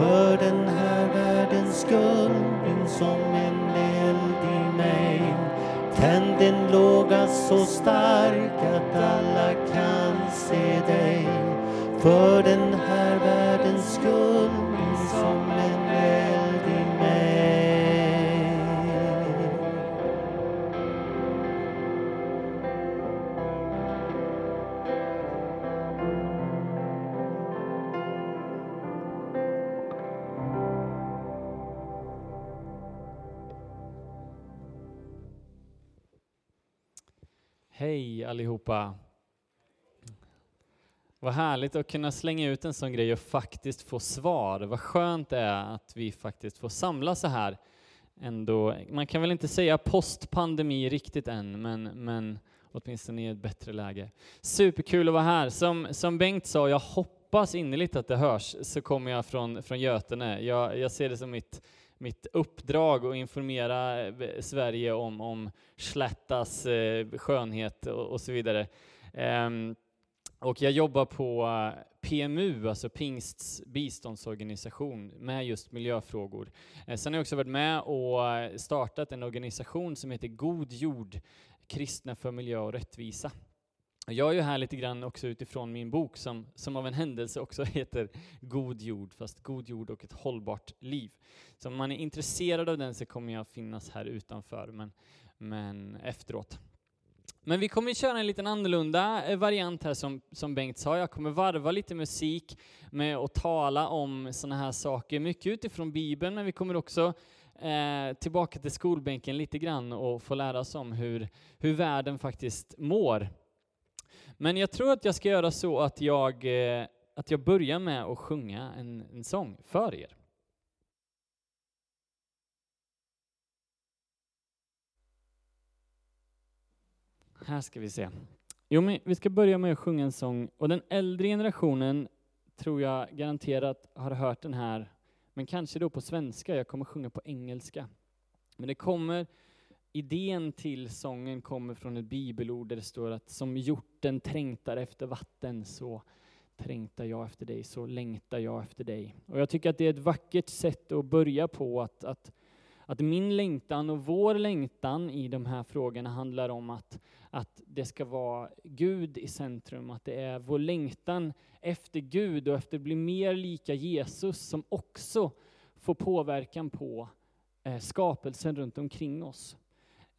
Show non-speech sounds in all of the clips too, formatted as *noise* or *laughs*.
för den här världens skull. Brinn som en eld i mig. Tänd en låga så stark att alla allihopa! Vad härligt att kunna slänga ut en sån grej och faktiskt få svar. Vad skönt det är att vi faktiskt får samlas så här. Ändå, man kan väl inte säga postpandemi riktigt än, men, men åtminstone i ett bättre läge. Superkul att vara här. Som, som Bengt sa, jag hoppas innerligt att det hörs, så kommer jag från, från Götene. Jag, jag ser det som mitt mitt uppdrag att informera eh, Sverige om, om Slättas eh, skönhet och, och så vidare. Ehm, och jag jobbar på eh, PMU, alltså Pingsts biståndsorganisation, med just miljöfrågor. Sen har jag också varit med och startat en organisation som heter God jord, kristna för miljö och rättvisa. Jag är ju här lite grann också utifrån min bok som, som av en händelse också *laughs* heter God jord, fast God jord och ett hållbart liv. Så om man är intresserad av den så kommer jag finnas här utanför, men, men efteråt. Men vi kommer köra en liten annorlunda eh, variant här som, som Bengt sa. Jag kommer varva lite musik med att tala om sådana här saker, mycket utifrån Bibeln, men vi kommer också eh, tillbaka till skolbänken lite grann och få lära oss om hur, hur världen faktiskt mår. Men jag tror att jag ska göra så att jag, eh, att jag börjar med att sjunga en, en sång för er. Här ska vi se. Jo, men vi ska börja med att sjunga en sång och den äldre generationen tror jag garanterat har hört den här, men kanske då på svenska. Jag kommer sjunga på engelska. Men det kommer, idén till sången kommer från ett bibelord där det står att som hjorten trängtar efter vatten så trängtar jag efter dig, så längtar jag efter dig. Och jag tycker att det är ett vackert sätt att börja på, att, att, att min längtan och vår längtan i de här frågorna handlar om att, att det ska vara Gud i centrum, att det är vår längtan efter Gud och efter att bli mer lika Jesus som också får påverkan på eh, skapelsen runt omkring oss.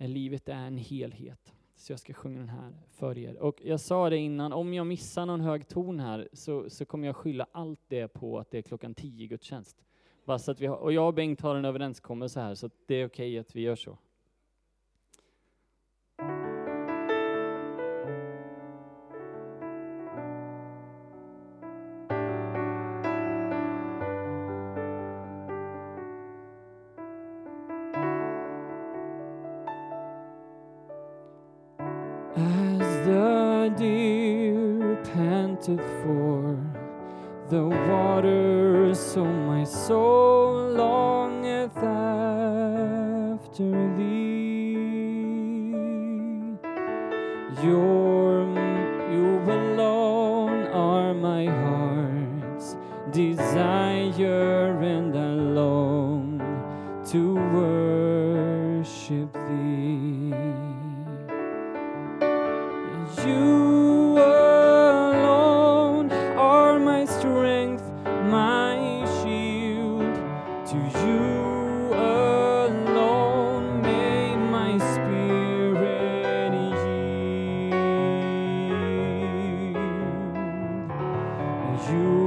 Livet är en helhet. Så jag ska sjunga den här för er. Och jag sa det innan, om jag missar någon hög ton här så, så kommer jag skylla allt det på att det är klockan 10 gudstjänst. Bara så att vi har, och jag och Bengt har en överenskommelse här, så att det är okej att vi gör så.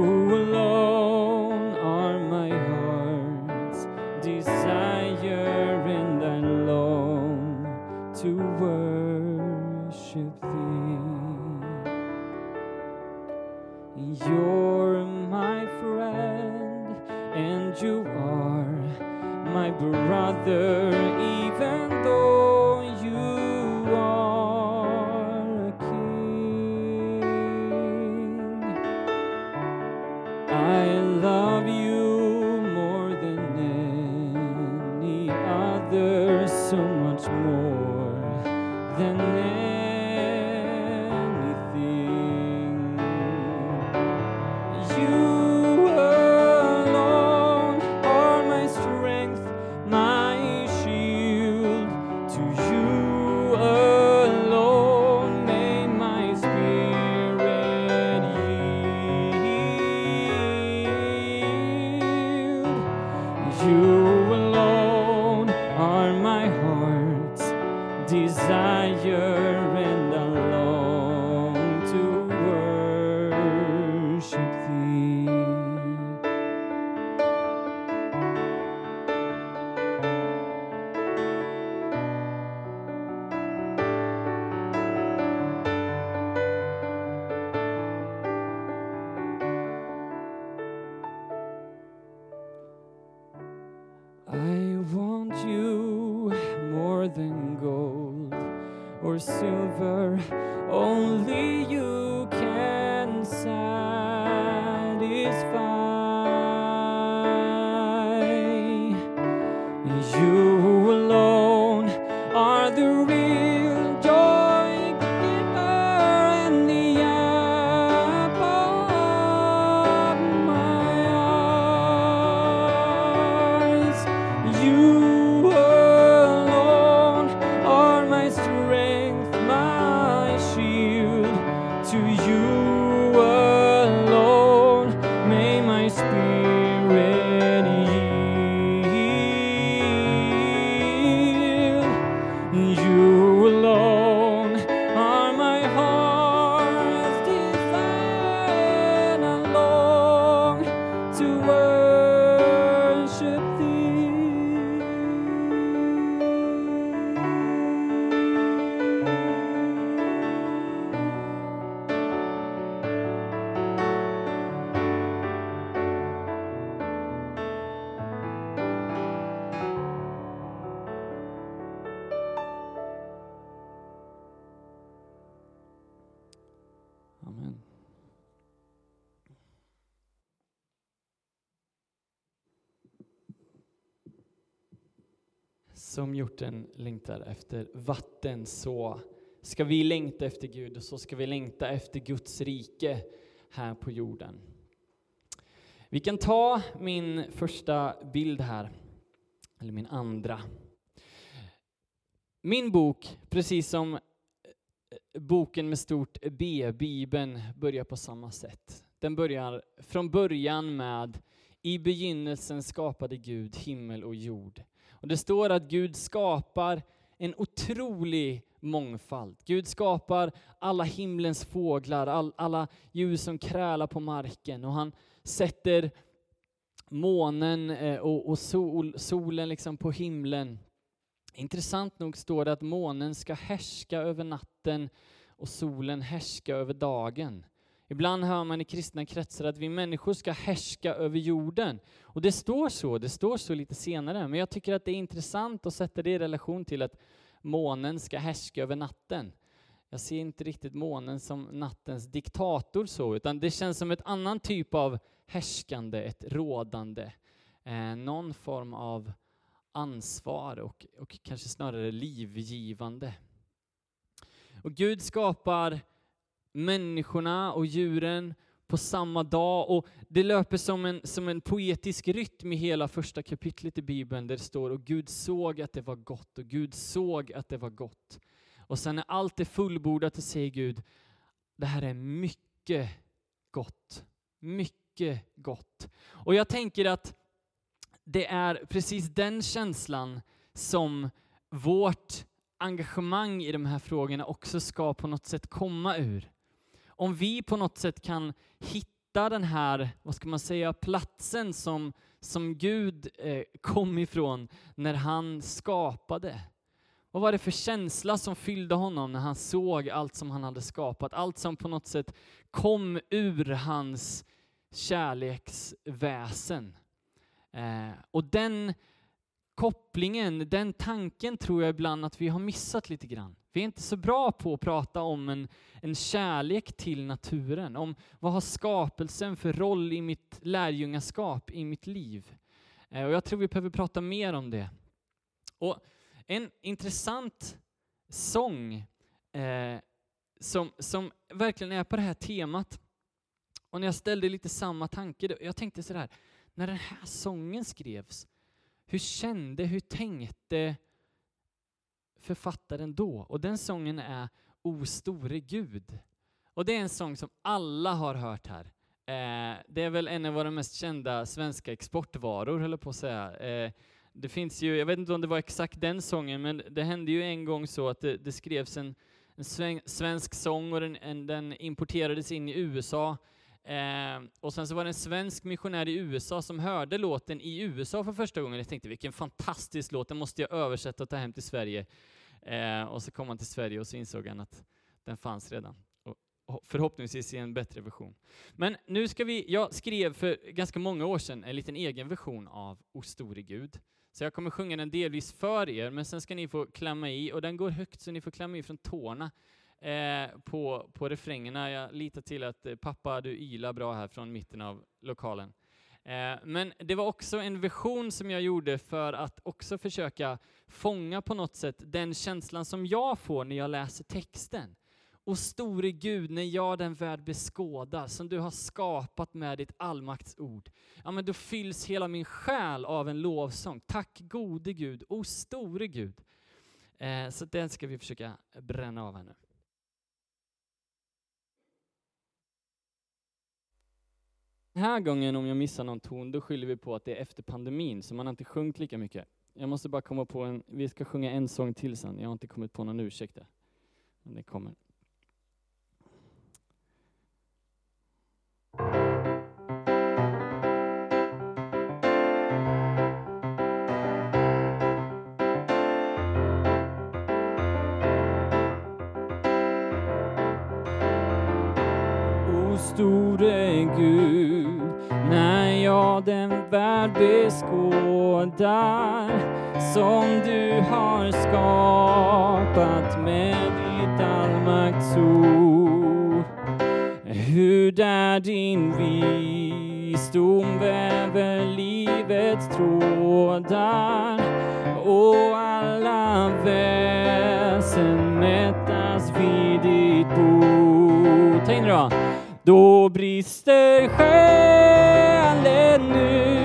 Alone Som hjorten längtar efter vatten så ska vi längta efter Gud och så ska vi längta efter Guds rike här på jorden. Vi kan ta min första bild här, eller min andra. Min bok, precis som eh, boken med stort B, Bibeln, börjar på samma sätt. Den börjar från början med I begynnelsen skapade Gud himmel och jord. Och det står att Gud skapar en otrolig mångfald. Gud skapar alla himlens fåglar, all, alla djur som krälar på marken och han sätter månen eh, och, och sol, solen liksom på himlen. Intressant nog står det att månen ska härska över natten och solen härska över dagen. Ibland hör man i kristna kretsar att vi människor ska härska över jorden. Och det står så, det står så lite senare, men jag tycker att det är intressant att sätta det i relation till att månen ska härska över natten. Jag ser inte riktigt månen som nattens diktator så, utan det känns som ett annan typ av härskande, ett rådande. Eh, någon form av ansvar och, och kanske snarare livgivande. Och Gud skapar människorna och djuren på samma dag och det löper som en, som en poetisk rytm i hela första kapitlet i Bibeln där det står och Gud såg att det var gott och Gud såg att det var gott. Och sen när allt är fullbordat så säger Gud, det här är mycket gott. Mycket gott. Och jag tänker att det är precis den känslan som vårt engagemang i de här frågorna också ska på något sätt komma ur. Om vi på något sätt kan hitta den här, vad ska man säga, platsen som, som Gud eh, kom ifrån när han skapade. Vad var det för känsla som fyllde honom när han såg allt som han hade skapat? Allt som på något sätt kom ur hans kärleksväsen. Eh, och den kopplingen, den tanken tror jag ibland att vi har missat lite grann. Vi är inte så bra på att prata om en, en kärlek till naturen, om vad har skapelsen för roll i mitt lärjungaskap, i mitt liv. Eh, och jag tror vi behöver prata mer om det. Och en intressant sång eh, som, som verkligen är på det här temat, och när jag ställde lite samma tanke, jag tänkte sådär, när den här sången skrevs, hur kände, hur tänkte författaren då? Och den sången är O store Gud. Och det är en sång som alla har hört här. Eh, det är väl en av våra mest kända svenska exportvaror, höll jag på att säga. Eh, det finns ju, jag vet inte om det var exakt den sången, men det hände ju en gång så att det, det skrevs en, en sven, svensk sång och den, en, den importerades in i USA. Eh, och sen så var det en svensk missionär i USA som hörde låten i USA för första gången. Jag tänkte vilken fantastisk låt, den måste jag översätta och ta hem till Sverige. Eh, och så kom han till Sverige och så insåg han att den fanns redan. Och förhoppningsvis i en bättre version. Men nu ska vi, jag skrev för ganska många år sedan en liten egen version av O store Gud, Så jag kommer sjunga den delvis för er, men sen ska ni få klämma i, och den går högt så ni får klämma i från tårna eh, på, på refrängerna. Jag litar till att eh, pappa, du ylar bra här från mitten av lokalen. Eh, men det var också en vision som jag gjorde för att också försöka fånga på något sätt den känslan som jag får när jag läser texten. Och store Gud, när jag den värld beskådar, som du har skapat med ditt allmaktsord, ja men då fylls hela min själ av en lovsång. Tack gode Gud, o store Gud. Eh, så den ska vi försöka bränna av här nu. Den här gången om jag missar någon ton, då skyller vi på att det är efter pandemin, så man har inte sjungit lika mycket. Jag måste bara komma på en, vi ska sjunga en sång till sen, jag har inte kommit på någon ursäkt där. Men det kommer. O store Gud, den värld beskådar som du har skapat med ditt allmaktsord. Hur där din visdom väver livets trådar och alla väsen mättas vid ditt bord. Ta in det då. Då brister själen ut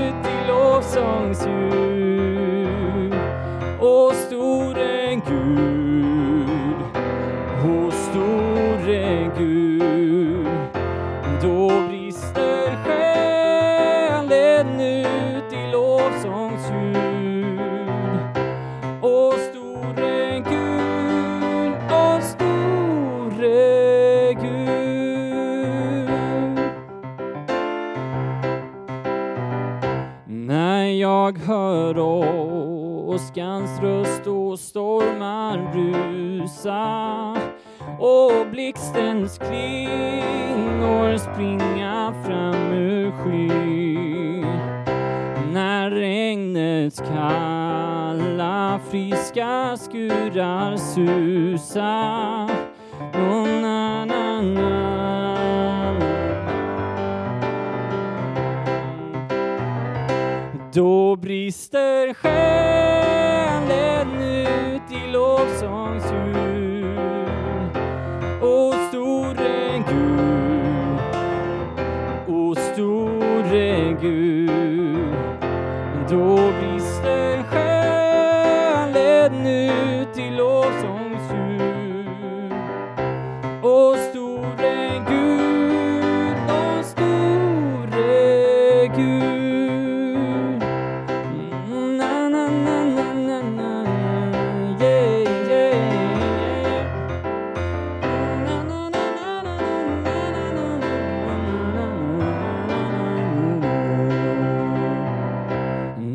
sur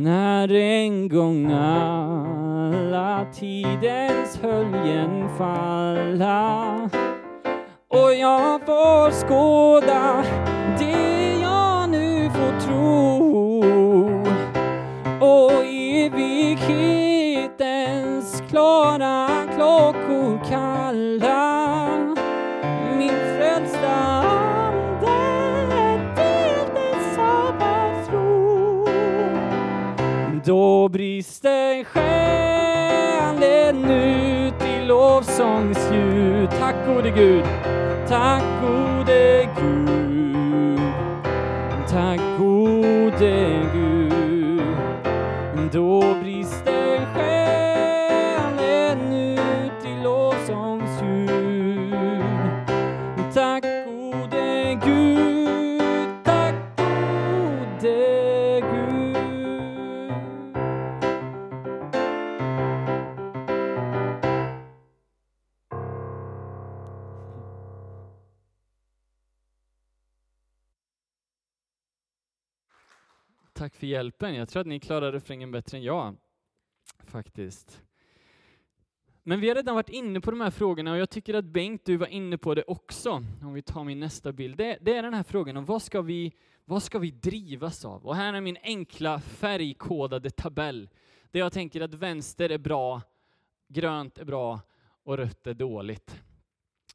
När en gång alla tidens höljen falla och jag får skåda det jag nu får tro och evighetens klara då brister själen ut i lovsångsljud. Tack gode Gud, tack gode Gud, tack gode Gud. Då brister för hjälpen. Jag tror att ni klarar refrängen bättre än jag. Faktiskt. Men vi har redan varit inne på de här frågorna och jag tycker att Bengt, du var inne på det också. Om vi tar min nästa bild. Det, det är den här frågan om vad ska, vi, vad ska vi drivas av? Och här är min enkla färgkodade tabell Där jag tänker att vänster är bra, grönt är bra och rött är dåligt.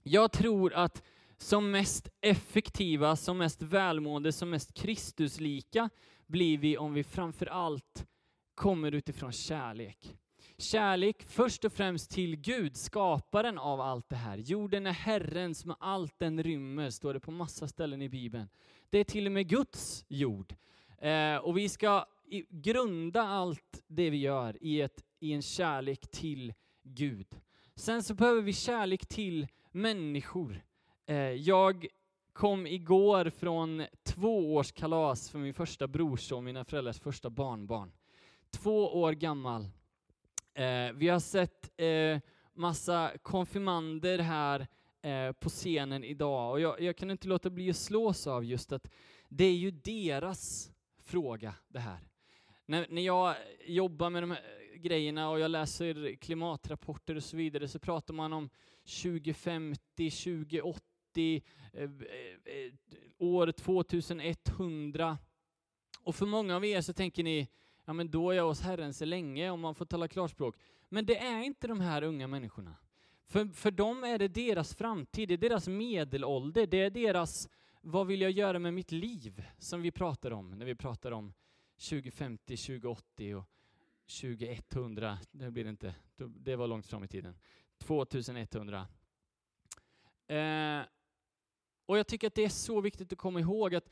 Jag tror att som mest effektiva, som mest välmående, som mest Kristuslika blir vi om vi framför allt kommer utifrån kärlek. Kärlek först och främst till Gud, skaparen av allt det här. Jorden är Herrens med allt den rymmer, står det på massa ställen i Bibeln. Det är till och med Guds jord. Eh, och vi ska grunda allt det vi gör i, ett, i en kärlek till Gud. Sen så behöver vi kärlek till människor. Eh, jag kom igår från två års kalas för min första brorson, mina föräldrars första barnbarn. Två år gammal. Eh, vi har sett eh, massa konfirmander här eh, på scenen idag och jag, jag, kan inte låta bli att slås av just att det är ju deras fråga det här. När, när jag jobbar med de här eh, grejerna och jag läser klimatrapporter och så vidare så pratar man om 2050, 2080, Eh, eh, eh, år 2100. Och för många av er så tänker ni, ja men då är jag hos Herren så länge om man får tala klarspråk. Men det är inte de här unga människorna. För, för dem är det deras framtid, det är deras medelålder, det är deras vad vill jag göra med mitt liv som vi pratar om när vi pratar om 2050, 2080 och 2100. Det blir det inte, det var långt fram i tiden. 2100. Eh, och jag tycker att det är så viktigt att komma ihåg att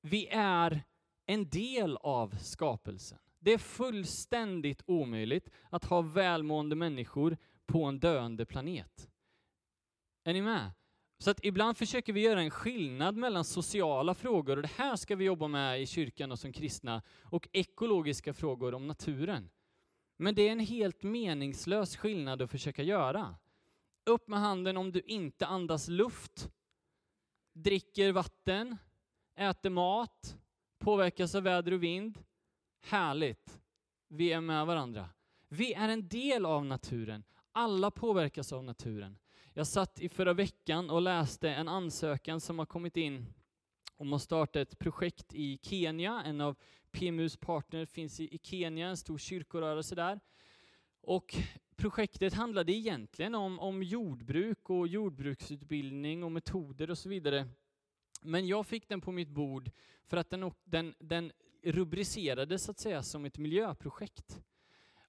vi är en del av skapelsen. Det är fullständigt omöjligt att ha välmående människor på en döende planet. Är ni med? Så att ibland försöker vi göra en skillnad mellan sociala frågor, och det här ska vi jobba med i kyrkan och som kristna, och ekologiska frågor om naturen. Men det är en helt meningslös skillnad att försöka göra. Upp med handen om du inte andas luft, dricker vatten, äter mat, påverkas av väder och vind. Härligt. Vi är med varandra. Vi är en del av naturen. Alla påverkas av naturen. Jag satt i förra veckan och läste en ansökan som har kommit in om att starta ett projekt i Kenya. En av PMUs partner finns i Kenya, en stor kyrkorörelse där. Och projektet handlade egentligen om, om jordbruk och jordbruksutbildning och metoder och så vidare. Men jag fick den på mitt bord för att den, den, den rubricerades så att säga som ett miljöprojekt.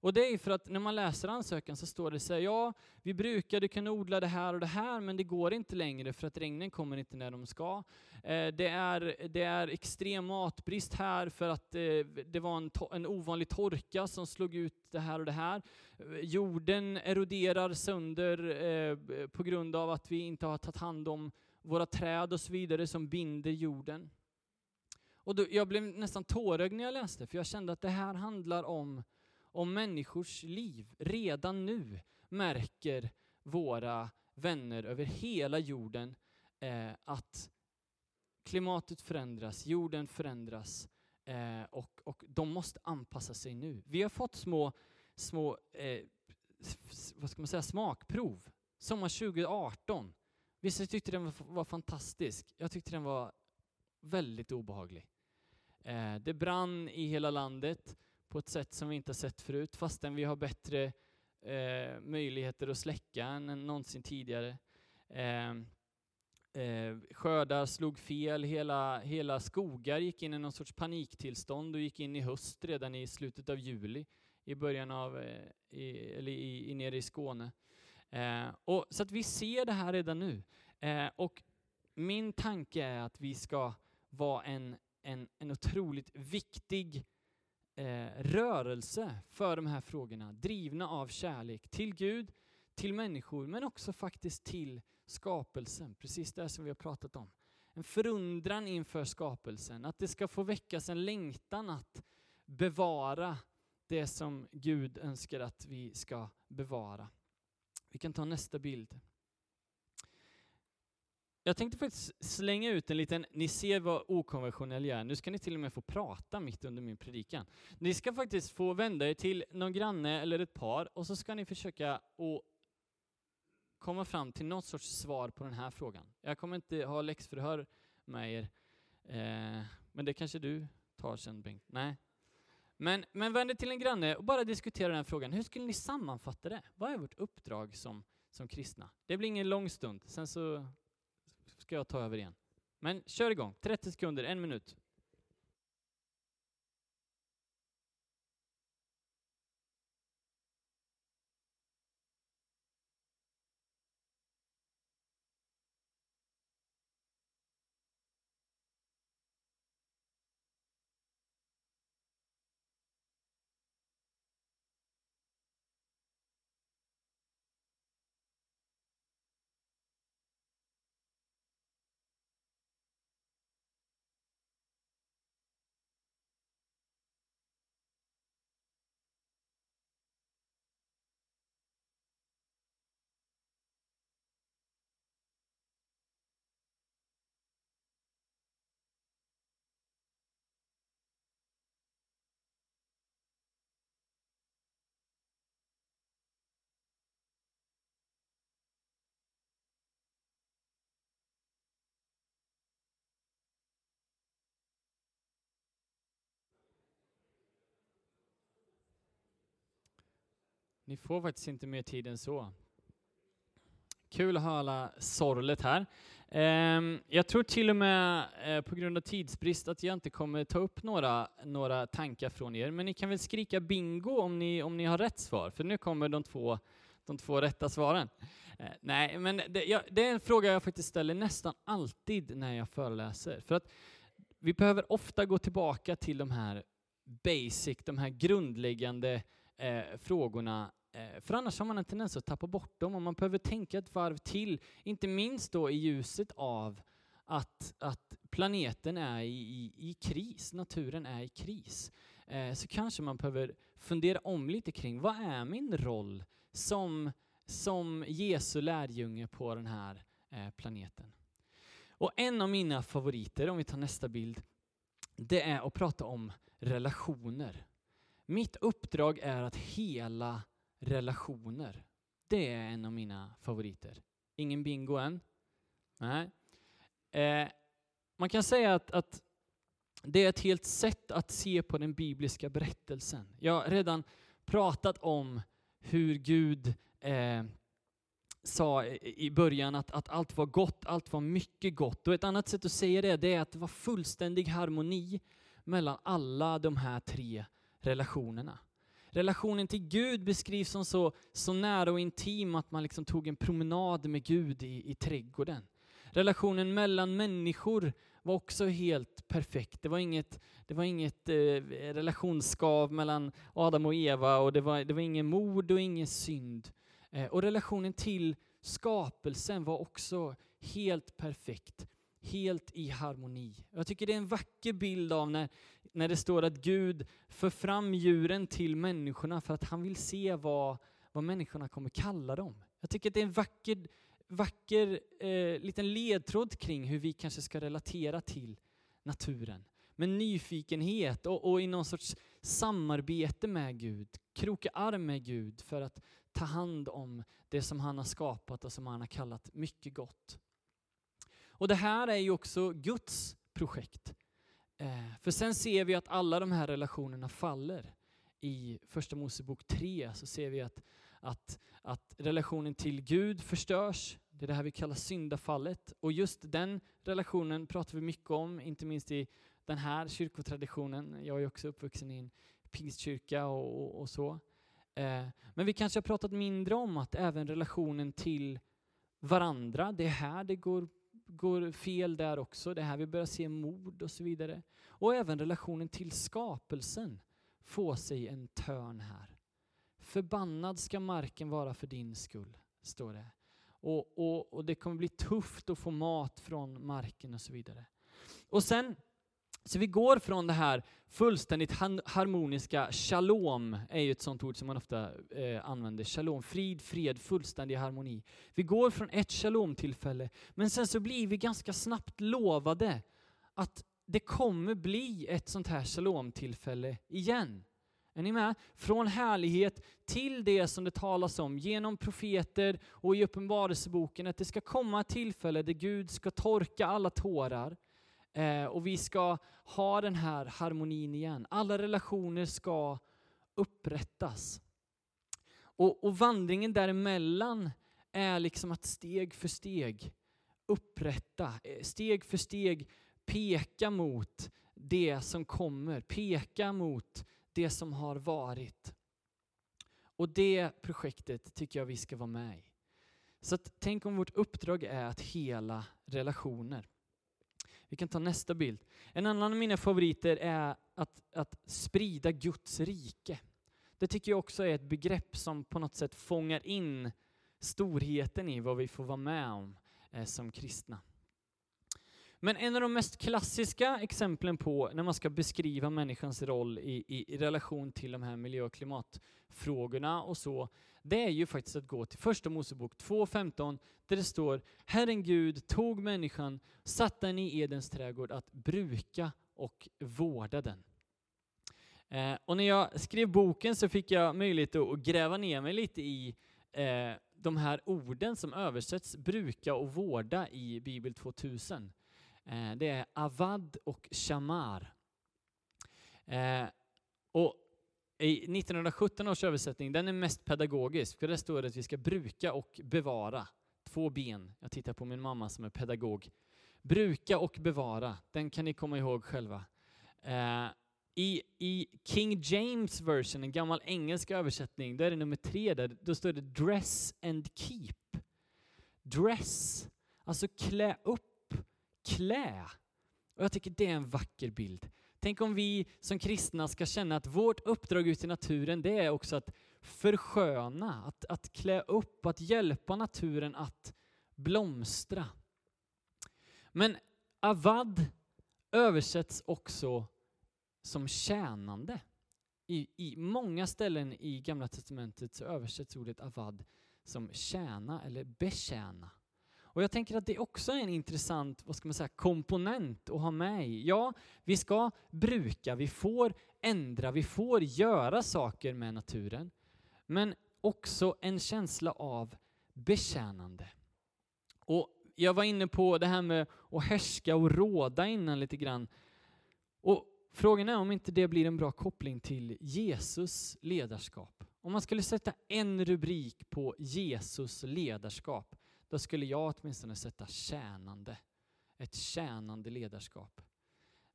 Och det är för att när man läser ansökan så står det så här, ja, vi brukade kunna odla det här och det här, men det går inte längre för att regnen kommer inte när de ska. Eh, det är, det är extrem matbrist här för att eh, det var en, en ovanlig torka som slog ut det här och det här. Eh, jorden eroderar sönder eh, på grund av att vi inte har tagit hand om våra träd och så vidare som binder jorden. Och då, jag blev nästan tårögd när jag läste, för jag kände att det här handlar om om människors liv. Redan nu märker våra vänner över hela jorden eh, att klimatet förändras, jorden förändras eh, och, och de måste anpassa sig nu. Vi har fått små, små eh, vad ska man säga, smakprov. Sommar 2018. Vissa tyckte den var, fantastisk. Jag tyckte den var väldigt obehaglig. Eh, det brann i hela landet på ett sätt som vi inte har sett förut, fastän vi har bättre eh, möjligheter att släcka än någonsin tidigare. Eh, eh, skördar slog fel, hela, hela skogar gick in i någon sorts paniktillstånd och gick in i höst redan i slutet av juli, i början av, eh, i, eller i, i, nere i Skåne. Eh, och, så att vi ser det här redan nu. Eh, och min tanke är att vi ska vara en, en, en otroligt viktig eh, rörelse för de här frågorna, drivna av kärlek till Gud, till människor, men också faktiskt till skapelsen, precis det som vi har pratat om. En förundran inför skapelsen, att det ska få väckas en längtan att bevara det som Gud önskar att vi ska bevara. Vi kan ta nästa bild. Jag tänkte faktiskt slänga ut en liten, ni ser vad okonventionell jag är, nu ska ni till och med få prata mitt under min predikan. Ni ska faktiskt få vända er till någon granne eller ett par och så ska ni försöka att komma fram till något sorts svar på den här frågan. Jag kommer inte ha läxförhör med er, eh, men det kanske du tar sen Bengt? Nej. Men, men vänd er till en granne och bara diskutera den frågan. Hur skulle ni sammanfatta det? Vad är vårt uppdrag som, som kristna? Det blir ingen lång stund, sen så ska jag ta över igen. Men kör igång, 30 sekunder, en minut. Ni får faktiskt inte mer tid än så. Kul att höra sorlet här. Ehm, jag tror till och med eh, på grund av tidsbrist att jag inte kommer ta upp några, några tankar från er, men ni kan väl skrika bingo om ni, om ni har rätt svar, för nu kommer de två, de två rätta svaren. Eh, nej, men det, jag, det är en fråga jag faktiskt ställer nästan alltid när jag föreläser, för att vi behöver ofta gå tillbaka till de här basic, de här grundläggande eh, frågorna eh, för annars har man en tendens att tappa bort dem och man behöver tänka ett varv till, inte minst då i ljuset av att, att planeten är i, i, i kris, naturen är i kris. Eh, så kanske man behöver fundera om lite kring vad är min roll som, som Jesu lärjunge på den här eh, planeten. Och en av mina favoriter, om vi tar nästa bild, det är att prata om relationer. Mitt uppdrag är att hela relationer. Det är en av mina favoriter. Ingen bingo än? Nej. Eh, man kan säga att, att det är ett helt sätt att se på den bibliska berättelsen. Jag har redan pratat om hur Gud eh, sa i början att, att allt var gott, allt var mycket gott. Och ett annat sätt att säga det, det är att det var fullständig harmoni mellan alla de här tre relationerna. Relationen till Gud beskrivs som så, så nära och intim att man liksom tog en promenad med Gud i, i trädgården. Relationen mellan människor var också helt perfekt. Det var inget, det var inget eh, relationsskav mellan Adam och Eva och det var, det var ingen mord och ingen synd. Eh, och relationen till skapelsen var också helt perfekt helt i harmoni. Jag tycker det är en vacker bild av när, när det står att Gud för fram djuren till människorna för att han vill se vad, vad människorna kommer kalla dem. Jag tycker att det är en vacker, vacker eh, liten ledtråd kring hur vi kanske ska relatera till naturen. Med nyfikenhet och, och i någon sorts samarbete med Gud, kroka arm med Gud för att ta hand om det som han har skapat och som han har kallat mycket gott. Och det här är ju också Guds projekt. Eh, för sen ser vi att alla de här relationerna faller. I första Mosebok 3 så ser vi att, att, att relationen till Gud förstörs. Det är det här vi kallar syndafallet. Och just den relationen pratar vi mycket om, inte minst i den här kyrkotraditionen. Jag är också uppvuxen i en pingstkyrka och, och, och så. Eh, men vi kanske har pratat mindre om att även relationen till varandra, det är här det går går fel där också. Det här vi börjar se mord och så vidare. Och även relationen till skapelsen får sig en törn här. Förbannad ska marken vara för din skull, står det. Och, och, och det kommer bli tufft att få mat från marken och så vidare. Och sen så vi går från det här fullständigt harmoniska, shalom är ju ett sånt ord som man ofta eh, använder, shalom, frid, fred, fullständig harmoni. Vi går från ett shalom-tillfälle, men sen så blir vi ganska snabbt lovade att det kommer bli ett sånt här shalom-tillfälle igen. Är ni med? Från härlighet till det som det talas om genom profeter och i Uppenbarelseboken, att det ska komma ett tillfälle där Gud ska torka alla tårar Eh, och vi ska ha den här harmonin igen. Alla relationer ska upprättas. Och, och vandringen däremellan är liksom att steg för steg upprätta, eh, steg för steg peka mot det som kommer, peka mot det som har varit. Och det projektet tycker jag vi ska vara med i. Så att, tänk om vårt uppdrag är att hela relationer. Vi kan ta nästa bild. En annan av mina favoriter är att, att sprida Guds rike. Det tycker jag också är ett begrepp som på något sätt fångar in storheten i vad vi får vara med om eh, som kristna. Men en av de mest klassiska exemplen på när man ska beskriva människans roll i, i, i, relation till de här miljö och klimatfrågorna och så, det är ju faktiskt att gå till första Mosebok 2.15 där det står Herren Gud tog människan, satte den i Edens trädgård att bruka och vårda den. Eh, och när jag skrev boken så fick jag möjlighet att gräva ner mig lite i eh, de här orden som översätts bruka och vårda i Bibel 2000. Eh, det är avad och shamar. Eh, och i 1917 års översättning, den är mest pedagogisk, för där står det att vi ska bruka och bevara. Två ben. Jag tittar på min mamma som är pedagog. Bruka och bevara, den kan ni komma ihåg själva. Eh, i, I King James version, en gammal engelsk översättning, där är det nummer tre, där, då står det dress and keep. Dress, alltså klä upp, klä. Och jag tycker det är en vacker bild. Tänk om vi som kristna ska känna att vårt uppdrag ute i naturen, det är också att försköna, att, att klä upp, att hjälpa naturen att blomstra. Men avad översätts också som tjänande. I, I många ställen i Gamla Testamentet så översätts ordet avad som tjäna eller betjäna. Och jag tänker att det också är en intressant vad ska man säga, komponent att ha med i. Ja, vi ska bruka, vi får ändra, vi får göra saker med naturen. Men också en känsla av betjänande. Och jag var inne på det här med att härska och råda innan lite grann. Och Frågan är om inte det blir en bra koppling till Jesus ledarskap. Om man skulle sätta en rubrik på Jesus ledarskap, då skulle jag åtminstone sätta tjänande. Ett tjänande ledarskap.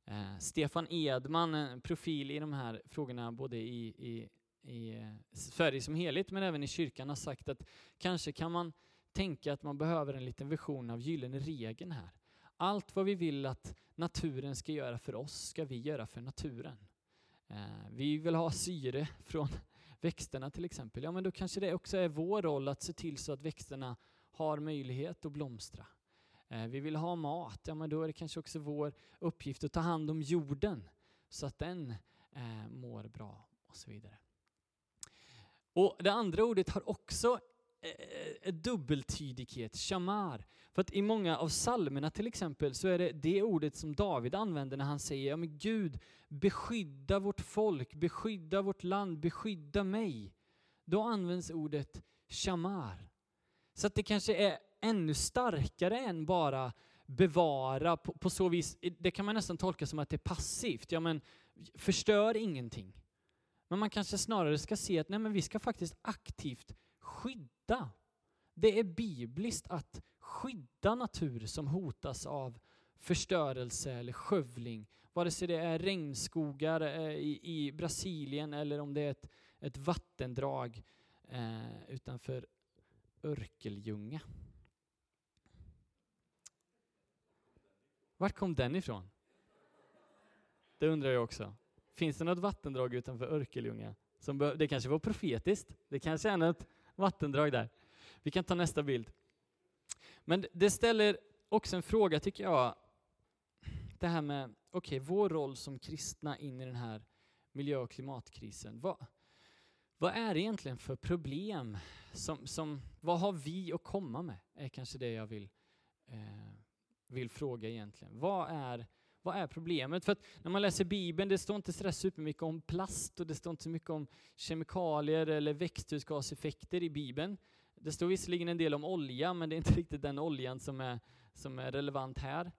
Eh, Stefan Edman, en profil i de här frågorna både i, i, i eh, Sverige som helhet men även i kyrkan har sagt att kanske kan man tänka att man behöver en liten version av gyllene regeln här. Allt vad vi vill att naturen ska göra för oss ska vi göra för naturen. Eh, vi vill ha syre från *laughs* växterna till exempel. Ja, men då kanske det också är vår roll att se till så att växterna har möjlighet att blomstra. Eh, vi vill ha mat, ja men då är det kanske också vår uppgift att ta hand om jorden så att den eh, mår bra och så vidare. Och Det andra ordet har också eh, dubbeltydighet, shamar. För att i många av salmerna till exempel så är det det ordet som David använder när han säger ja men Gud beskydda vårt folk, beskydda vårt land, beskydda mig. Då används ordet shamar. Så att det kanske är ännu starkare än bara bevara på, på, så vis, det kan man nästan tolka som att det är passivt. Ja men förstör ingenting. Men man kanske snarare ska se att nej men vi ska faktiskt aktivt skydda. Det är bibliskt att skydda natur som hotas av förstörelse eller skövling. Vare sig det är regnskogar eh, i, i Brasilien eller om det är ett, ett vattendrag eh, utanför Örkeljunga. Vart kom den ifrån? Det undrar jag också. Finns det något vattendrag utanför Örkeljunga? Som det kanske var profetiskt. Det kanske är något vattendrag där. Vi kan ta nästa bild. Men det ställer också en fråga, tycker jag. Det här med, okej, okay, vår roll som kristna in i den här miljö och klimatkrisen. Vad, vad är det egentligen för problem? Som, som, vad har vi att komma med? är kanske det jag vill, eh, vill fråga egentligen. Vad är, vad är problemet? För att när man läser Bibeln, det står inte så supermycket om plast och det står inte så mycket om kemikalier eller växthusgaseffekter i Bibeln. Det står visserligen en del om olja, men det är inte *laughs* riktigt den oljan som är, som är relevant här.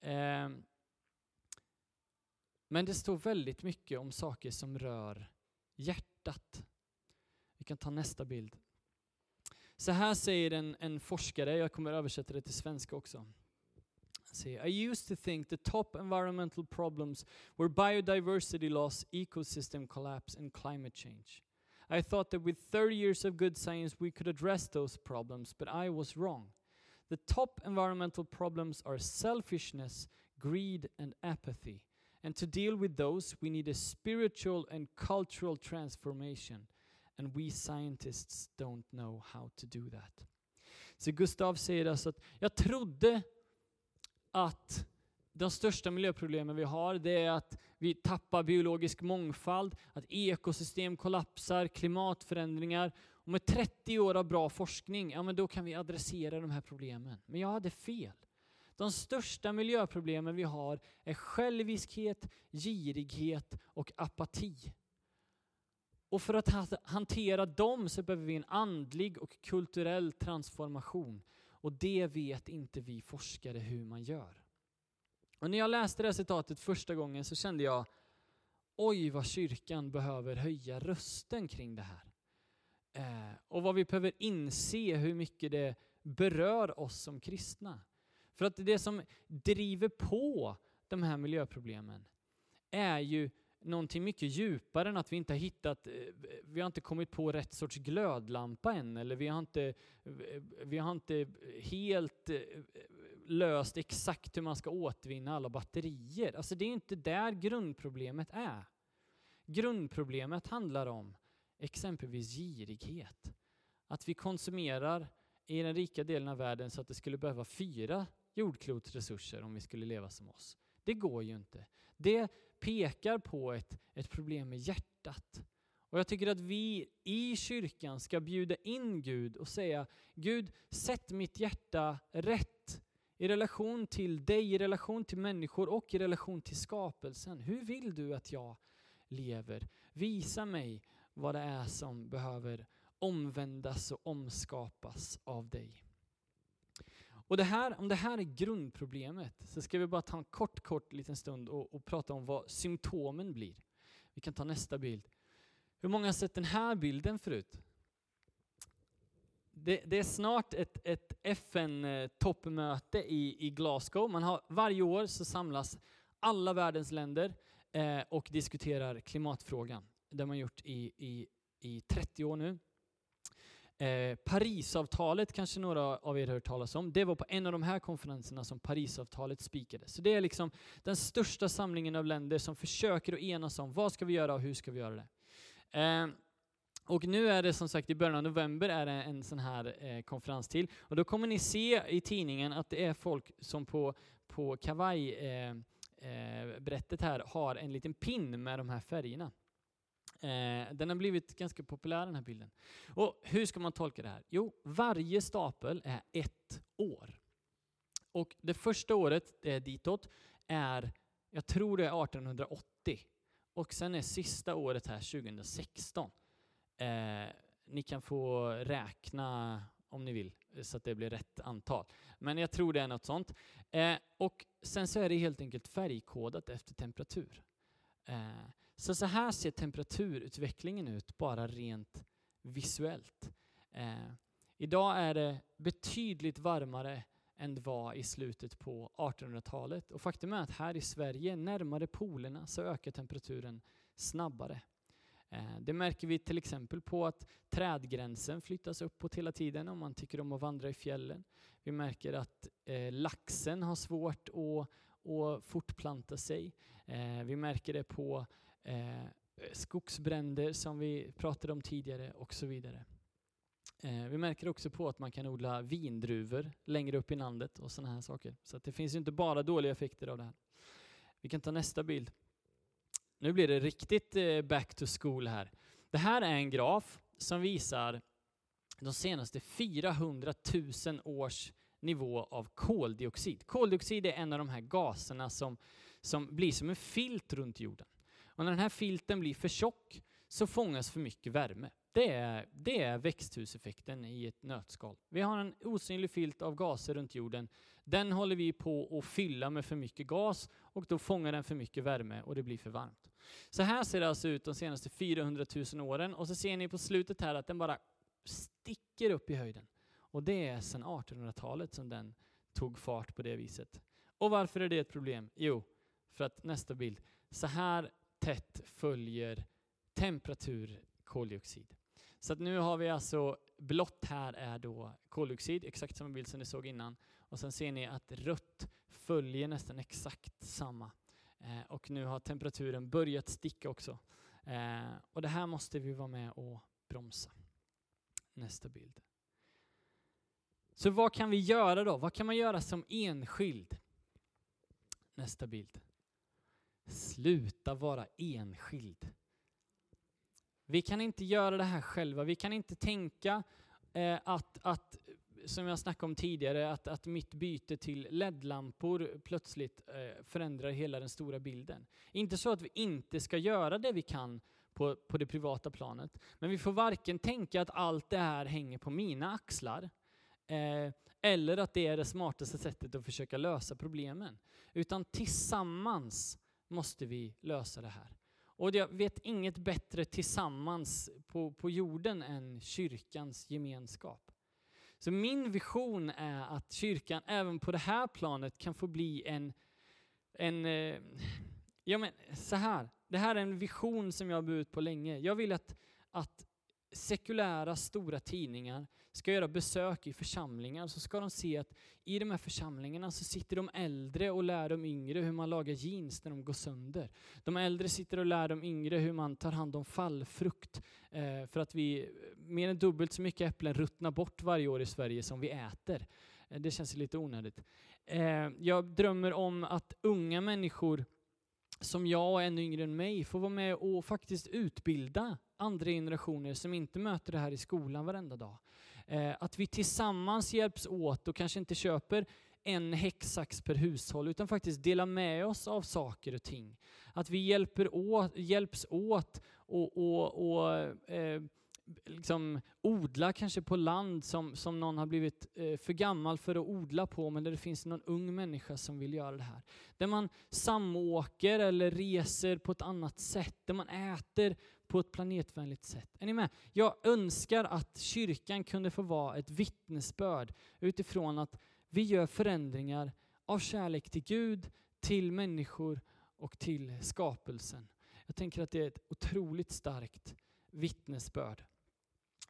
Eh, Men det står väldigt mycket om saker som rör hjärtat. Vi kan ta nästa bild. Så här säger en, en forskare, jag kommer översätta det till svenska också. I used to think the top environmental problems were biodiversity loss, ecosystem collapse and climate change. I thought that with 30 years of good science we could address those problems, but I was wrong. The top environmental problems are selfishness, greed, and apathy. And to deal with those, we need a spiritual and cultural transformation. And we scientists don't know how to do that. Så Gustav säger alltså att jag trodde att de största miljöproblemen vi har, det är att vi tappar biologisk mångfald, att ekosystem kollapsar, klimatförändringar. Och med 30 år av bra forskning, ja men då kan vi adressera de här problemen. Men jag hade fel. De största miljöproblemen vi har är själviskhet, girighet och apati. Och för att hantera dem så behöver vi en andlig och kulturell transformation. Och det vet inte vi forskare hur man gör. Och när jag läste det här citatet första gången så kände jag, oj vad kyrkan behöver höja rösten kring det här. Eh, och vad vi behöver inse hur mycket det berör oss som kristna. För att det som driver på de här miljöproblemen är ju någonting mycket djupare än att vi inte har hittat, eh, vi har inte kommit på rätt sorts glödlampa än eller vi har inte, eh, vi har inte helt eh, löst exakt hur man ska återvinna alla batterier. Alltså det är inte där grundproblemet är. Grundproblemet handlar om exempelvis girighet. Att vi konsumerar i den rika delen av världen så att det skulle behöva fyra jordklotsresurser om vi skulle leva som oss. Det går ju inte. Det pekar på ett, ett problem med hjärtat. Och jag tycker att vi i kyrkan ska bjuda in Gud och säga Gud, sätt mitt hjärta rätt i relation till dig, i relation till människor och i relation till skapelsen. Hur vill du att jag lever? Visa mig vad det är som behöver omvändas och omskapas av dig. Och det här, om det här är grundproblemet så ska vi bara ta en kort, kort liten stund och, och prata om vad symptomen blir. Vi kan ta nästa bild. Hur många har sett den här bilden förut? Det, det, är snart ett, ett FN-toppmöte i, i Glasgow. Man har, varje år så samlas alla världens länder eh, och diskuterar klimatfrågan. Det har man gjort i, i, i 30 år nu. Eh, Parisavtalet kanske några av er har hört talas om. Det var på en av de här konferenserna som Parisavtalet spikades. Så det är liksom den största samlingen av länder som försöker att enas om vad ska vi göra och hur ska vi göra det. Eh, och nu är det som sagt i början av november är det en sån här eh, konferens till. Och då kommer ni se i tidningen att det är folk som på, på kavajbrättet eh, eh, här har en liten pin med de här färgerna. Eh, den har blivit ganska populär den här bilden. Och hur ska man tolka det här? Jo, varje stapel är ett år. Och det första året eh, ditåt är, jag tror det är 1880. Och sen är sista året här 2016. Eh, ni kan få räkna om ni vill, så att det blir rätt antal. Men jag tror det är något sånt. Eh, och sen så är det helt enkelt färgkodat efter temperatur. Eh, så så här ser temperaturutvecklingen ut bara rent visuellt. Eh, idag är det betydligt varmare än det var i slutet på 1800-talet. Och faktum är att här i Sverige, närmare polerna, så ökar temperaturen snabbare. Eh, det märker vi till exempel på att trädgränsen flyttas uppåt hela tiden om man tycker om att vandra i fjällen. Vi märker att eh, laxen har svårt att, att fortplanta sig. Eh, vi märker det på Eh, skogsbränder som vi pratade om tidigare och så vidare. Eh, vi märker också på att man kan odla vindruvor längre upp i landet och sådana här saker. Så det finns inte bara dåliga effekter av det här. Vi kan ta nästa bild. Nu blir det riktigt eh, back to school här. Det här är en graf som visar de senaste 400 000 års nivå av koldioxid. Koldioxid är en av de här gaserna som, som blir som en filt runt jorden. Och när den här filten blir för tjock så fångas för mycket värme. Det är, det är växthuseffekten i ett nötskal. Vi har en osynlig filt av gaser runt jorden Den håller vi på att fylla med för mycket gas och då fångar den för mycket värme och det blir för varmt. Så här ser det alltså ut de senaste 400 000 åren och så ser ni på slutet här att den bara sticker upp i höjden. Och det är sedan 1800-talet som den tog fart på det viset. Och varför är det ett problem? Jo, för att nästa bild. Så här tätt följer temperatur koldioxid. Så att nu har vi alltså, blått här är då koldioxid, exakt samma bild som ni såg innan. Och sen ser ni att rött följer nästan exakt samma. Eh, och nu har temperaturen börjat sticka också. Eh, och det här måste vi vara med och bromsa. Nästa bild. Så vad kan vi göra då? Vad kan man göra som enskild? Nästa bild. Sluta vara enskild. Vi kan inte göra det här själva. Vi kan inte tänka eh, att, att, som jag snackade om tidigare, att, att mitt byte till LED-lampor plötsligt eh, förändrar hela den stora bilden. Inte så att vi inte ska göra det vi kan på, på det privata planet, men vi får varken tänka att allt det här hänger på mina axlar, eh, eller att det är det smartaste sättet att försöka lösa problemen. Utan tillsammans måste vi lösa det här. Och jag vet inget bättre tillsammans på, på jorden än kyrkans gemenskap. Så min vision är att kyrkan även på det här planet kan få bli en, en eh, ja men så här, det här är en vision som jag har burit på länge. Jag vill att, att sekulära stora tidningar ska göra besök i församlingar så ska de se att i de här församlingarna så sitter de äldre och lär de yngre hur man lagar jeans när de går sönder. De äldre sitter och lär de yngre hur man tar hand om fallfrukt eh, för att vi mer än dubbelt så mycket äpplen ruttnar bort varje år i Sverige som vi äter. Eh, det känns lite onödigt. Eh, jag drömmer om att unga människor som jag och ännu yngre än mig får vara med och faktiskt utbilda andra generationer som inte möter det här i skolan varenda dag. Eh, att vi tillsammans hjälps åt och kanske inte köper en häcksax per hushåll utan faktiskt delar med oss av saker och ting. Att vi hjälper åt, hjälps åt och, och, och eh, liksom odla kanske på land som, som någon har blivit eh, för gammal för att odla på, men där det finns någon ung människa som vill göra det här. Där man samåker eller reser på ett annat sätt, där man äter på ett planetvänligt sätt. Är ni med? Jag önskar att kyrkan kunde få vara ett vittnesbörd utifrån att vi gör förändringar av kärlek till Gud, till människor och till skapelsen. Jag tänker att det är ett otroligt starkt vittnesbörd.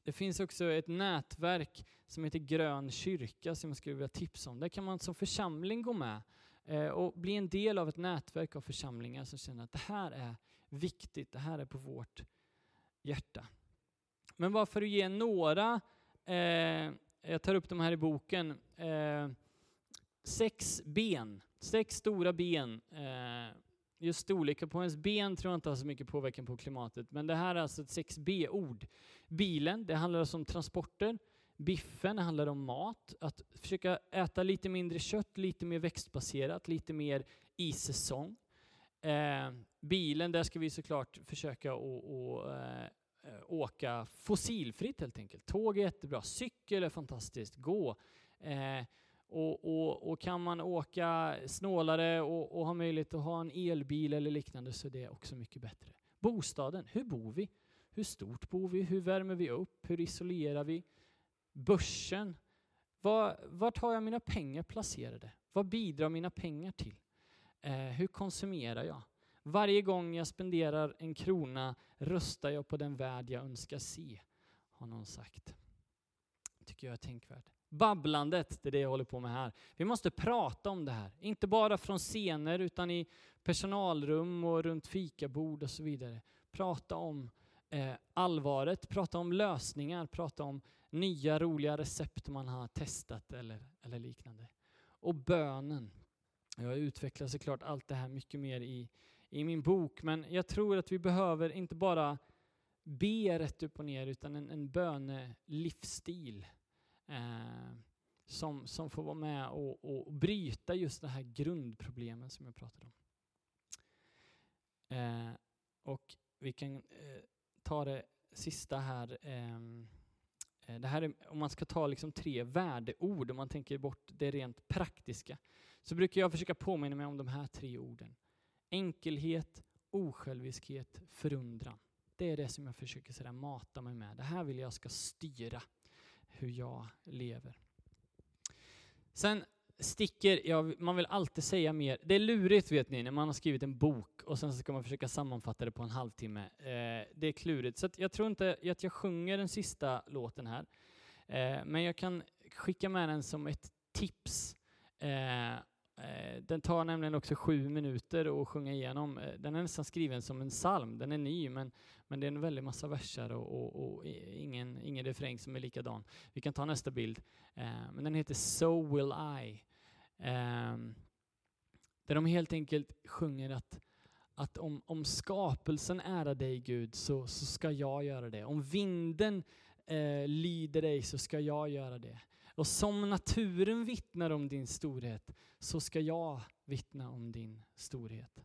Det finns också ett nätverk som heter Grön kyrka som jag skulle vilja tipsa om. Där kan man som församling gå med eh, och bli en del av ett nätverk av församlingar som känner att det här är viktigt, det här är på vårt hjärta. Men bara för att ge några, eh, jag tar upp de här i boken, eh, sex ben, sex stora ben eh, Just storleken på ens ben tror jag inte har så mycket påverkan på klimatet, men det här är alltså ett 6B-ord. Bilen, det handlar alltså om transporter. Biffen handlar om mat, att försöka äta lite mindre kött, lite mer växtbaserat, lite mer i säsong. Eh, bilen, där ska vi såklart försöka att eh, eh, åka fossilfritt helt enkelt. Tåg är jättebra, cykel är fantastiskt, gå. Eh, och, och, och, kan man åka snålare och, och ha möjlighet att ha en elbil eller liknande så är det också mycket bättre. Bostaden, hur bor vi? Hur stort bor vi? Hur värmer vi upp? Hur isolerar vi? Börsen, var, vart har jag mina pengar placerade? Vad bidrar mina pengar till? Eh, hur konsumerar jag? Varje gång jag spenderar en krona röstar jag på den värld jag önskar se, har någon sagt. tycker jag är tänkvärt. Babblandet, det är det jag håller på med här. Vi måste prata om det här, inte bara från scener utan i personalrum och runt fikabord och så vidare. Prata om eh, allvaret, prata om lösningar, prata om nya roliga recept man har testat eller, eller liknande. Och bönen. Jag utvecklar såklart allt det här mycket mer i, i min bok, men jag tror att vi behöver inte bara be rätt upp och ner utan en, en bönelivsstil eh, som, som får vara med och, och bryta just det här grundproblemen som jag pratade om. Eh, och vi kan eh, ta det sista här. Eh, eh, det här är, om man ska ta liksom tre värdeord, om man tänker bort det rent praktiska, så brukar jag försöka påminna mig om de här tre orden. Enkelhet, osjälviskhet, förundran. Det är det som jag försöker sådär mata mig med. Det här vill jag ska styra hur jag lever. Sen sticker, ja, man vill alltid säga mer. Det är lurigt vet ni när man har skrivit en bok och sen ska man försöka sammanfatta det på en halvtimme. Eh, det är klurigt. Så jag tror inte att jag sjunger den sista låten här. Eh, men jag kan skicka med den som ett tips. Eh, Eh, Eh, den tar nämligen också sju minuter att sjunga igenom. Eh, den är nästan skriven som en psalm. Den är ny, men, men det är en väldig massa verser och, och, och ingen, ingen refräng som är likadan. Vi kan ta nästa bild. Eh, men den heter So will I. Ehm, där de helt enkelt sjunger att, att om, om skapelsen ärar dig Gud så, så ska jag göra det. Om vinden eh, lyder dig så ska jag göra det. Och som naturen vittnar om din storhet så ska jag vittna om din storhet.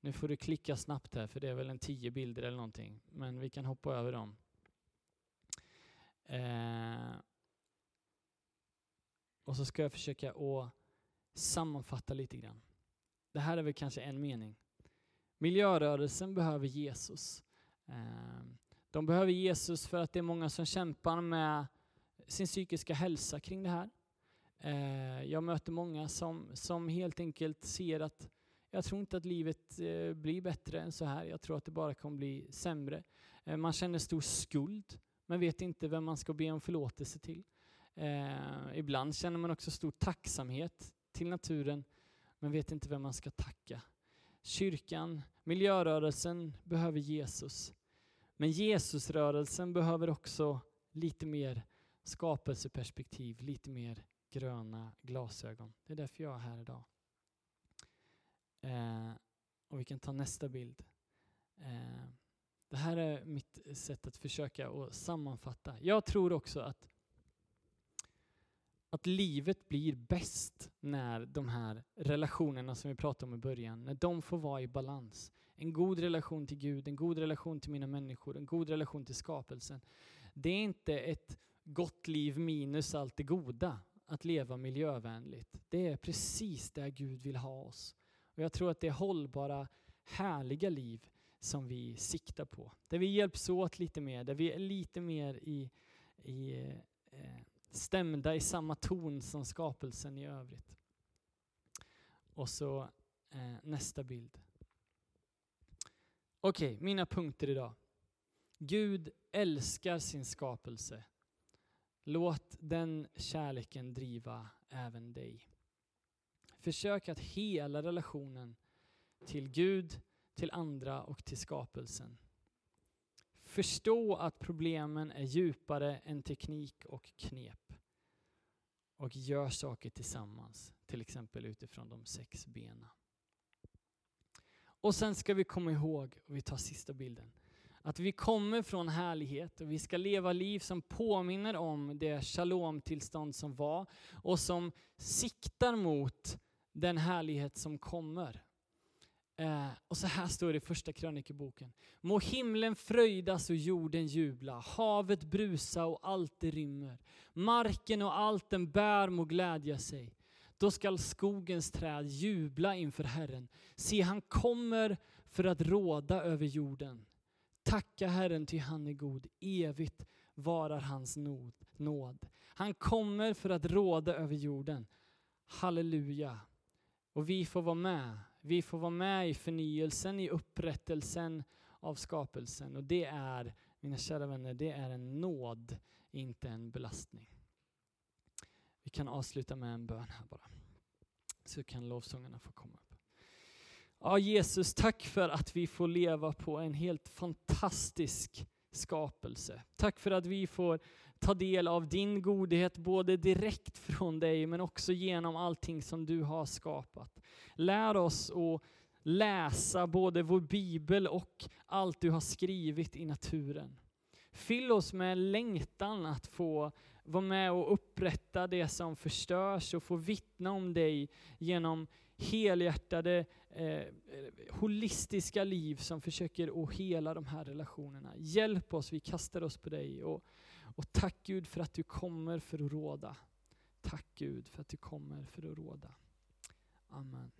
Nu får du klicka snabbt här för det är väl en tio bilder eller någonting. Men vi kan hoppa över dem. Eh, och så ska jag försöka att sammanfatta lite grann. Det här är väl kanske en mening. Miljörörelsen behöver Jesus. Eh, de behöver Jesus för att det är många som kämpar med sin psykiska hälsa kring det här. Eh, jag möter många som, som helt enkelt ser att jag tror inte att livet eh, blir bättre än så här. Jag tror att det bara kommer bli sämre. Eh, man känner stor skuld, men vet inte vem man ska be om förlåtelse till. Ibland känner man också stor tacksamhet till naturen, men vet inte vem man ska tacka. Kyrkan, miljörörelsen behöver Jesus. Men Jesusrörelsen behöver också lite mer skapelseperspektiv, lite mer gröna glasögon. Det är därför jag är här idag. Eh, och vi kan ta nästa bild. Eh, det här är mitt sätt att försöka att sammanfatta. Jag tror också att, att livet blir bäst när de här relationerna som vi pratade om i början, när de får vara i balans. En god relation till Gud, en god relation till mina människor, en god relation till skapelsen. Det är inte ett gott liv minus allt det goda, att leva miljövänligt. Det är precis där Gud vill ha oss. Och jag tror att det är hållbara, härliga liv som vi siktar på. Där vi hjälps åt lite mer, där vi är lite mer i, i eh, stämda i samma ton som skapelsen i övrigt. Och så eh, nästa bild. Okej, okay, mina punkter idag. Gud älskar sin skapelse Låt den kärleken driva även dig. Försök att hela relationen till Gud, till andra och till skapelsen. Förstå att problemen är djupare än teknik och knep. Och gör saker tillsammans, till exempel utifrån de sex benen. Och sen ska vi komma ihåg, och vi tar sista bilden, att vi kommer från härlighet och vi ska leva liv som påminner om det shalom-tillstånd som var och som siktar mot den härlighet som kommer. Eh, och så här står det i första krönikeboken. Må himlen fröjdas och jorden jubla, havet brusa och allt det rymmer. Marken och allt den bär må glädja sig. Då skall skogens träd jubla inför Herren. Se, han kommer för att råda över jorden. Tacka Herren ty han är god, evigt varar hans nåd. Han kommer för att råda över jorden. Halleluja. Och vi får vara med. Vi får vara med i förnyelsen, i upprättelsen av skapelsen. Och det är, mina kära vänner, det är en nåd, inte en belastning. Vi kan avsluta med en bön här bara. Så kan lovsångarna få komma. Ja, Jesus, tack för att vi får leva på en helt fantastisk skapelse. Tack för att vi får ta del av din godhet både direkt från dig men också genom allting som du har skapat. Lär oss att läsa både vår bibel och allt du har skrivit i naturen. Fyll oss med längtan att få vara med och upprätta det som förstörs och få vittna om dig genom helhjärtade, eh, holistiska liv som försöker att hela de här relationerna. Hjälp oss, vi kastar oss på dig och, Och tack Gud för att du kommer för att råda. Tack Gud för att du kommer för att råda. Amen.